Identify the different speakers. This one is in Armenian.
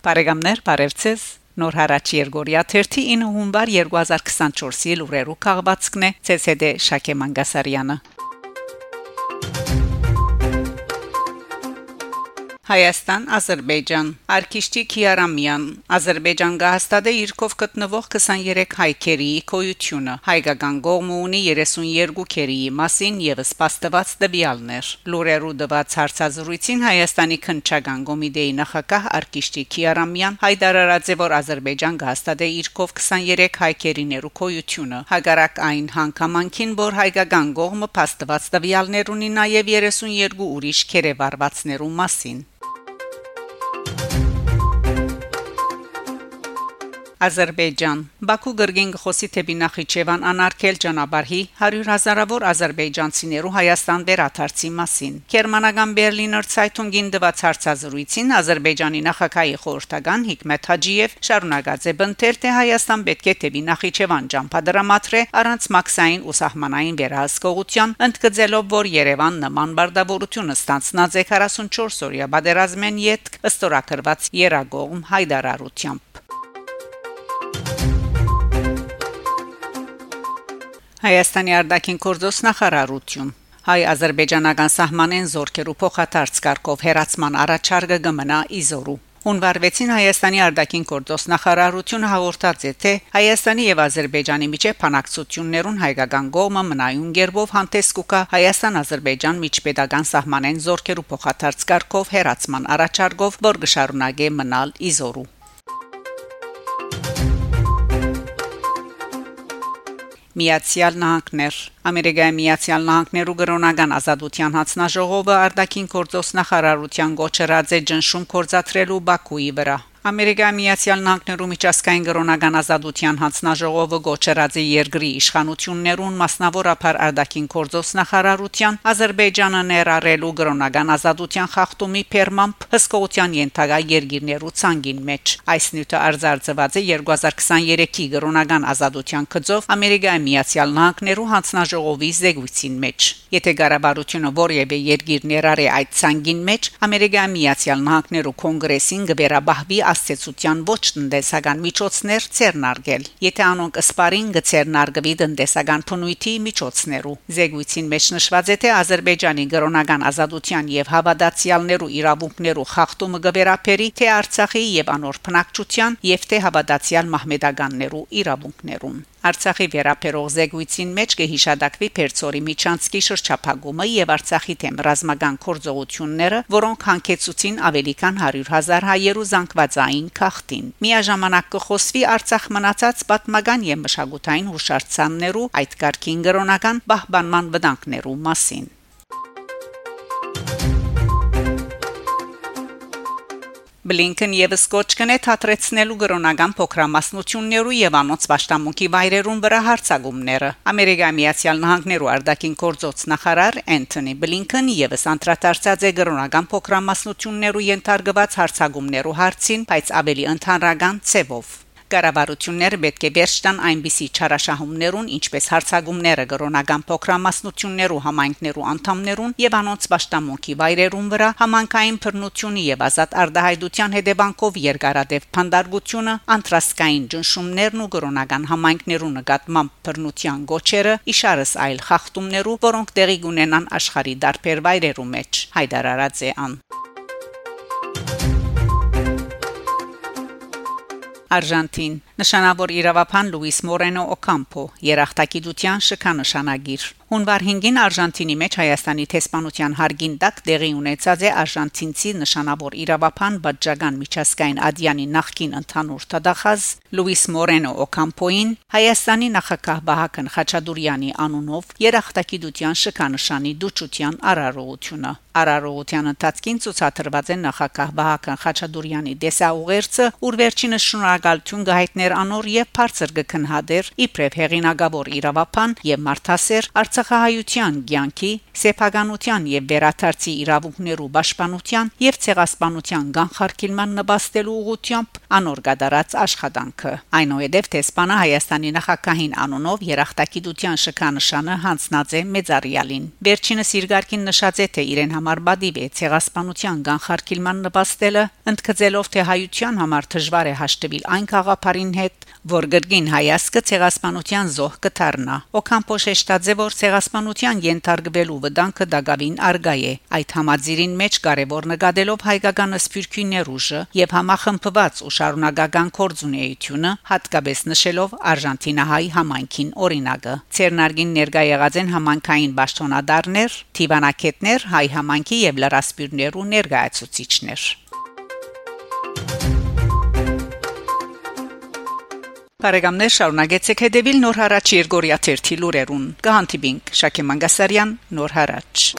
Speaker 1: Բարեկամներ, բարևձեզ։ Նոր հարաճ Երգորիա 31 հունվար 2024-ի լուրերու քաղվածքն է ՑՍԴ Շակե Մանգասարյանը։ Հայաստան, Ադրբեջան, Արկիշտի Քիարամյան, Ադրբեջան գահստադե երկով գտնվող 23 հայքերի կոյությունը, հայկական գողմը ունի 32 քերի մասին եւս պաստված դվյալներ։ Լուրերու դված հարցազրույցին Հայաստանի քնչական կոմիտեի նախակահ Արկիշտի Քիարամյան հայտարարած է, որ Ադրբեջան գահստադե երկով 23 հայքերիներու կոյությունը, հագարակ այն հանգամանքին, որ հայկական գողմը պաստված դվյալներ ունի նաեւ 32 ուրիշ քերեվարվածներու մասին։ Ադրբեջան Բաքու գրգին խոսի թեպի Նախիջևան անարգել ճանապարհի 100 հազարավոր ադրբեջանցիներու Հայաստան վերաթարցի մասին Գերմանական Բերլիներ Ցայթունգին դված հարցազրույցին Ադրբեջանի նախագահի խորհրդական Հիկմետ Հաջիև շարունակած է բնդել թե Հայաստան պետք է թեպի Նախիջևան ճամփադրամատրե առանց մաքսային ու սահմանային վերահսկողության ընդգծելով որ Երևան նման բարդավորությունը ստանցնած է 44 օրյա բادرազմեն յետք ըստորակրված Երագողում հայդարարությամբ Հայաստանի արտաքին գործոս նախարարություն հայ-ադրբեջանական սահմանեն զորքերու փոխադարձ կարգով հերացման առաջարկը կմնա իզորու Հունվար 6-ին Հայաստանի արտաքին գործոս նախարարությունը հաղորդած է թե Հայաստանի եւ Ադրբեջանի միջև փանակցություններուն հայկական գոմը մնայուն գերբով հանդես կուկա Հայաստան-Ադրբեջան միջպետական սահմանեն զորքերու փոխադարձ կարգով հերացման առաջարկով, որ գշարունակե մնալ իզորու Միացյալ Նահանգներ Ամերիկայի Միացյալ Նահանգներու գրոնական ազատության հանձնաժողովը արտաքին գործոս նախարարության գոչրած է ճնշում կորցածրելու Բաքուի վրա Ամերիկայի Միացյալ Նահանգներու միջազգային գրոնական ազատության հանձնաժողովը գոչրած է երկրի իշխանություններուն մասնավորապես արտաքին գործոս նախարարության Ադրբեջանը ներառելու գրոնական ազատության խախտումի փերմամբ հսկողության ենթակա երկիրներու ցանգին մեջ այս նյութը արձարծված է 2023-ի գրոնական ազատության գծով Ամերիկայի Միացյալ Նահանգներու հանձնաժողովի զեկույցին մեջ եթե ղարաբարությունը որևէ երկիր ներառի այդ ցանգին մեջ Ամերիկայի Միացյալ Նահանգներու կոնգրեսին գվերաբահվի աստեցության ոչ տնտեսական միջոցներ ցերնարգել եթե անոնք սպարին գցերնարգվի տնտեսական փնույթի միջոցներու զեկույցին մեջ նշված է թե Ադրբեջանի գրոնական ազատության եւ հավատացյալներու իրավունքներու խախտումը գվերապերի թե Արցախի եւ անոր փնակչության եւ թե հավատացյալ մահմեդականներու իրավունքներուն Արցախի վերապերող զեկույցին մեջ կհիշադակվի Պերցորի Միչանսկի շրջափակումը եւ Արցախի թեմ ռազմական կորձողությունները, որոնք հանգեցուցին ավելի քան 100.000 հայերու զանգվածային քախտին։ Միաժամանակ կխոսվի Արցախ մնացած պատմական եւ մշակութային հուշարձաններու այդ կարգին գրոնական բահբանման վտանգներու մասին։ Բլինքեն եւս կոչ կնե թատրեցնելու գրոնական փոքրամասնություններու եւ անոնց ճաշտամունքի վայրերուն վրա հարցագումները։ Ամերիկայի Միացյալ Նահանգներու արտաքին գործոց նախարար Անթոնի Բլինքեն եւս անդրադարձած է գրոնական փոքրամասնություններու ենթարկված հարցագումներու հարցին, բայց ավելի ընդհանրական ցևով։ Կառավարությունները պետք է վերջ տան այնպիսի չարաշահումներուն, ինչպես հարցագումները կրոնական փոքրամասնություններու համայնքներու անդամներուն եւ անոնց ճաշտամունքի վայրերուն վրա համանքային բռնությունը եւ ազատ արդահայտության հետևանքով երկարատև փանդարգությունը, անտրասկային ճնշումներն ու կրոնական համայնքներու նկատմամբ բռնության գոչերը, իշարս այլ խախտումներու, որոնք տեղի կունենան աշխարի դարբեր վայրերու մեջ։ Հայդարարած է ան Արժանտին նշանավոր իրավապան Լուիս Մորենո Օկամպո երախտագիտության շքանշանագիր Հունվար 5-ին Արժանտինի մեջ Հայաստանի տեսփանության հարգին տակ տեղի ունեցած է արժանտինցի նշանավոր իրավապան Բաջջագան Միչասկային Ադյանի նախկին ընդհանուր տվախած Լուիս Մորենո Օկամպոին Հայաստանի նախագահ Վահագն Խաչատուրյանի անունով երախտագիտության շքանշանի դուչության արարողությունը Արարողության ընթացքին ցուցադրված է նախագահ Վահագն Խաչատուրյանի դեսաուղերձը, ուր վերջինս շնորհակալություն գահիթներ կգրկեր անոր եւ բարձր կքնհադեր իբրև հեղինակավոր իրավապան եւ մարդասեր արցախահայության ցանկի սեփականության եւ վերաթարցի իրավունքներու պաշտպանության եւ ցեղասպանության կանխարգելման նպաստելու ուղղությամբ անոր գդարած աշխատանքը այնուհետև տեսփանա Հայաստանի նախագահին անոնով երախտագիտության շքանշանը հանձնած է մեծարիալին վերջինս իր ղարքին նշած է թե իրեն համար բադիվ է ցեղասպանության կանխարգելման նպաստելը ընդգծելով թե հայության համար դժվար է հաշտվել այն խաղապարին հետ որ գրգին հայասկը ցեղասպանության զոհ կդառնա օքամփոշ շեշտաձե որ ցեղասպանության ենթարկվելու վտանգը դակավին արգա է այդ համաձիրին մեջ կարևոր նկատելով հայկական սփյուռքի ներուժը եւ համախմբված ու շարունակական կորձունեությունը հատկապես նշելով արժանտինահայ համայնքին օրինակը ցերնարգին ներկա եղած են համանքային ճշտոնադարներ թիվանակետներ հայ համայնքի եւ լրասպյուրներու ներկայացուցիչներ Բարեկամներ շարունակեցեք հետևել Նոր հարաճ Երգորիա 1 թերթի լուրերուն։ Կհանդիպինք Շակե Մանգասարյան Նոր հարաճ